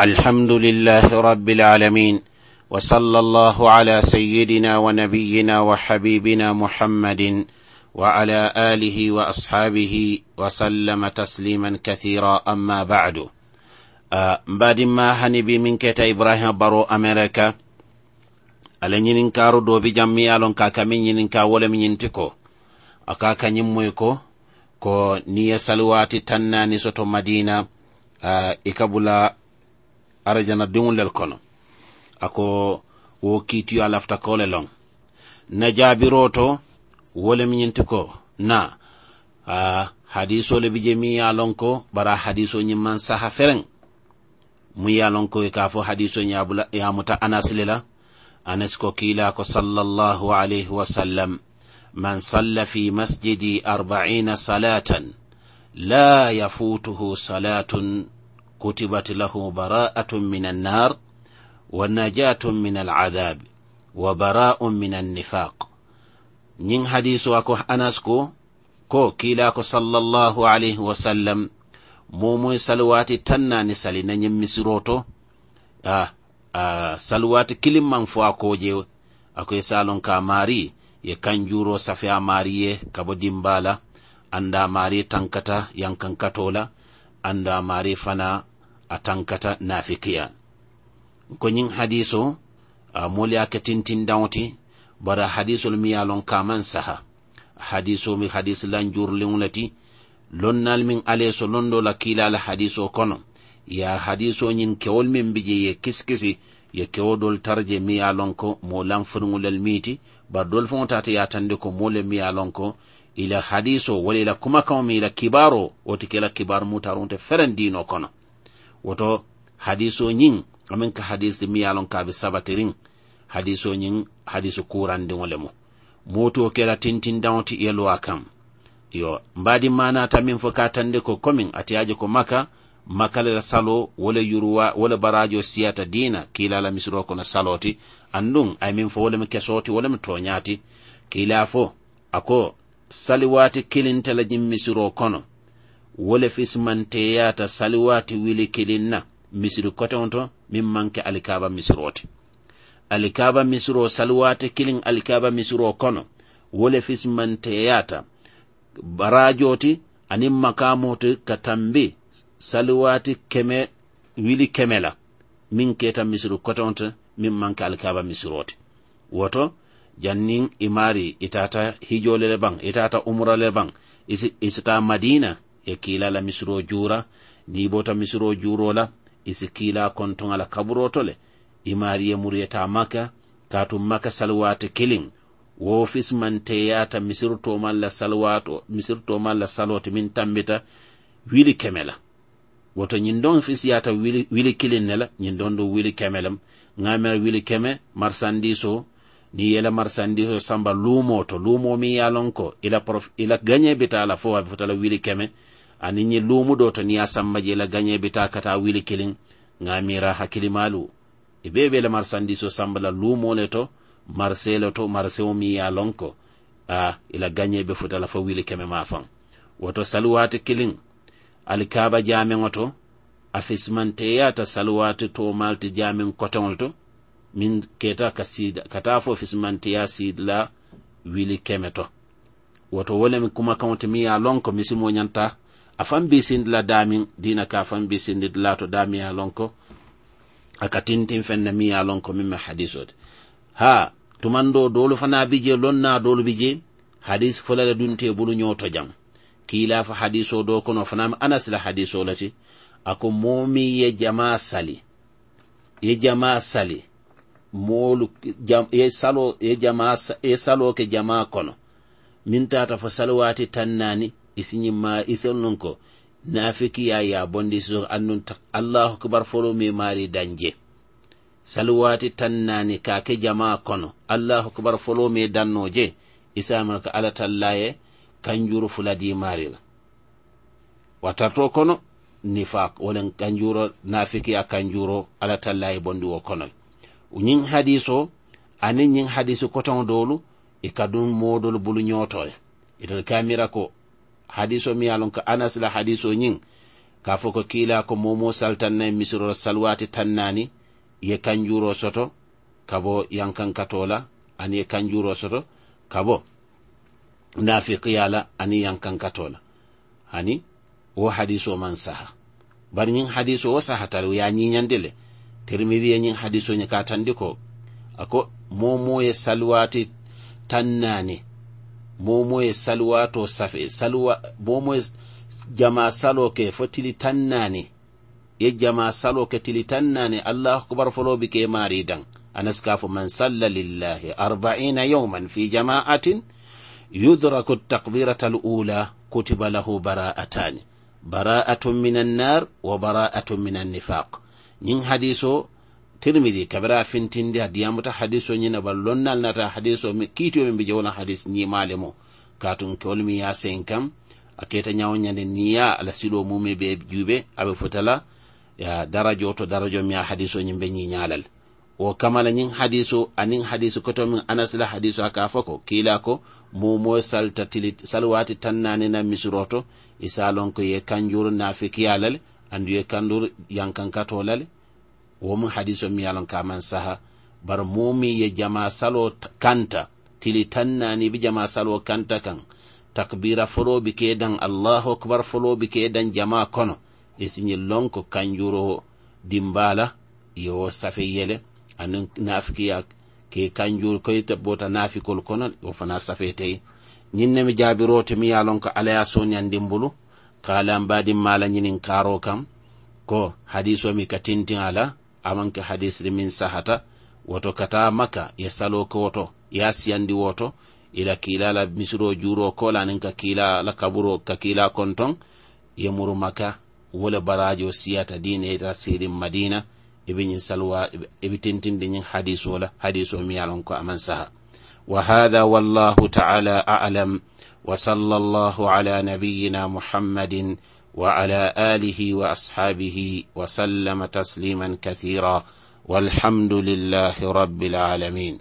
الحمد لله رب العالمين وصلى الله على سيدنا ونبينا وحبيبنا محمد وعلى اله واصحابه وسلم تسليما كثيرا اما بعد بعد ما هنبي من كتا ابراهيم برو امريكا ala ñinin karo do bi jammi alon ka kamin ñinin ka wala mi ñinti ko aka ka ñimmoy ko ko niya salwati tannani soto madina uh, ikabula arajana diŋolel kono. Ako wo kiitiyo a lafta kole loŋ. Na jaabiro to wo le miñinti ko na uh, hadiso le bi je mi ye lon ko bara hadiso ñimman saha fereŋ. Mu ye lon ko ka fo hadiso ñabula yamuta anas le la. Anas ko kiila ko sallallahu alayhi wa sallam man salla fi masjidi arba'ina salatan la yafutuhu salatun kutibat lahu baraatun min annar wanajatun min aladhab wa bara'un min annifaq ñin hadisu ako anas ko ko kilako sallallahu alayhi wasallam momoy salwati tannani sali na ñin misiro to a a salwati kilimman fo akoje akoye salon ka mari ye kanjuro safe a mari ye kabo dimbala anda mari tankata yankankatola anda mari fana a tankata nafikiya ko koñin hadiso a moli a ketintindaŋoti bara hadisol mi ye lon kaman saha. Hadiso mi hadis lanjurliŋo le ti lonnal min ale so londo la kiila la hadiso kono. Ya hadiso ñin kewol min bi je ye kisikisi ye kewo dol tarje mi ye lon ko mo lanfiriŋolel miiti bari dol faŋo tata ye tandi ko mo le mi ye lon ko ila hadiso wala ila kumakaŋo mi ila kibaro wo ti ke la kibar mutarunte fereŋ diino kono. woto hadiso ñing amin ka hadise miyalon kaɓe sabatirin hadisoñin hadisu kurandingole mo. Moto kela tintindaŋoti yeluwa kam. Yo mbadi manata min fo ka tande ko komin atiyaje ko maka makalela salo wala yuruwa wala barajo siyata dina kilala misiro kono saloti andun ay min fo wolemi kesoti wolemi toñati. Kila fo ako saliwati kilintela jin misiro kono. wole fismanteyata saliwati wili kilinna misiri koteŋo to min manke alikaba misirote alikaba misiro saliwati kilin alikaba misiro kono. Wole fismanteyata barajoti anin makamoti ka tambi saliwati keme wili kemela min keta misiri koteŋo to min manke alikaba misirote woto jannin imari itata hijole le baŋ itata umra le baŋ isita madina e kiilala misiro juura niibota misiro juurola e isi kiila kontoŋala kaburotole imariye muryata maka katum maka salwate kiliŋ wo fismanteyata misirtomalla salwato misirtomalla salote min tambita wili kemela. Woto ñin ɗon fisyata wili, wili kilin ne la ñin ɗon ɗo wili kemelam ŋamera wili keme marsandiso ni yela marsandiso samba lumo to lumo mi yalon ko ila prof ila gagne bita la fo abi fotala wili keme. Ani ni lumu do to ni ya samba je la gagne bita kata wili kilin ngamira hakili malu ibe be la marsandiso samba la lumo le to marsele to marseo mi yalon ko a ila gagne be fotala fo wili keme ma fan. Woto salwati kilin alkaba jamen oto afismanteyata salwati to malti jamin koteŋol to min keta ka siida kata fo fismantiya sidla wili keme to woto wolemi kumakaŋo ti mi ya lonko loŋ ko misimo ñanta a fan bi sindila daamiŋ diina ka fan faŋ bi sindidila to daamiŋ ye a loŋ ko a ka tintiŋ feŋ na miŋ ha tumando dolu fana bije lonna dolu bije hadis fulale dunte bulu ñoo jam kila fa hadiso do kono fanaŋ anas la hadiso lati ako momi ye jama sali ye jama sali. moolu ye salo ye jama ye saloke jama kono. Min tata fo salawati tannani isiñimma e e isel nun ko nafikiya ya bondi so annun allahu akbar folo mi mari danje salwati tannani kake jama kono allahu akbar folo mi danno je isamar ka ala tallaye kanjuru fuladi marila watarto kono nifaq wolen kanjuro nafikiya kanjuro ala tallaye bondi wo konoy ñin hadiso aniŋ ñin hadisi koton dolu e i ka modol bulu ñootoya itol kamira ko hadiso mi yalon ko anas la hadiso ñin ka fo ko kiila ko momo saltannayi misirol salwati tannani ye kanjuro soto kabo yankankatola ani ye kanjuro soto kabo bo ani yankankatola ani wo hadiso man saha. Bari ñin hadiso wo sahatari ya ye ñiñandi le termidi ye ñin hadiso ñe ka tandi ko ako momo ye salwati tannani. Momo ye salwato safe salwa momo ye jama salo ke fo tili tannani. Ye jama salo ke tili tannani allahu akbar folobi ke mari dan anaska fo man salla lillahi arba'ina yawman fi jama'atin yudraku takbirata al'ula kutiba lahu bara'atani bara'atun min annar wa bara'atun min annifaq ñin hadiso tirmidi kabira fintindi hadiyamuta hadiso ñina ba lonnal nata hadiso kiitiyo min bijewo lan hadis ñimale mo. Katun kewol mi ya sen kam a keta ñawo ñande niya ala silo mumi be juube aɓe futala ya darajo to darajo mi ya hadiso ñin be ñiñalal o kamala ñin hadiso anin hadiso koto min anasila hadiso hadisu a ka fo ko kiila ko mumo salta tili salwati waati tan naani na misiro to ko ye kanjuru nafikiyalal andu ye kandur yankanka tolale womu hadiso mi yalon kaman saha bar mumi ye jama salo kanta tili tannani bi jama salo kanta kan takbira folo bi ke dan allahu akbar folo bi ke dan jama kono e lonko kanjuro dimbala yo safe yele anin nafikiya ke kanjur koyta bota nafikol kono o fana safe tey. Ñinne safetey ñinnemi jaabirotemi yalon ko alaya soniyan dimbulu kala badin mala ñinin karo kam. Ko hadiso mi ka tintin ala amanke hadisri min sahata. Woto kata maka ye salo ko woto ya siyandi woto. Ila kila la misiro juro ko lanin ka kila la kaburo ka kila konton ye muru maka wala barajo siyata dine ta sirin madina. Ibi ñin salwa ibe tintinde ñin hadiso la hadiso mi yalon ko aman saha. Wa hadha wallahu ta'ala a'lam وصلى الله على نبينا محمد وعلى آله وأصحابه وسلم تسليما كثيرا والحمد لله رب العالمين.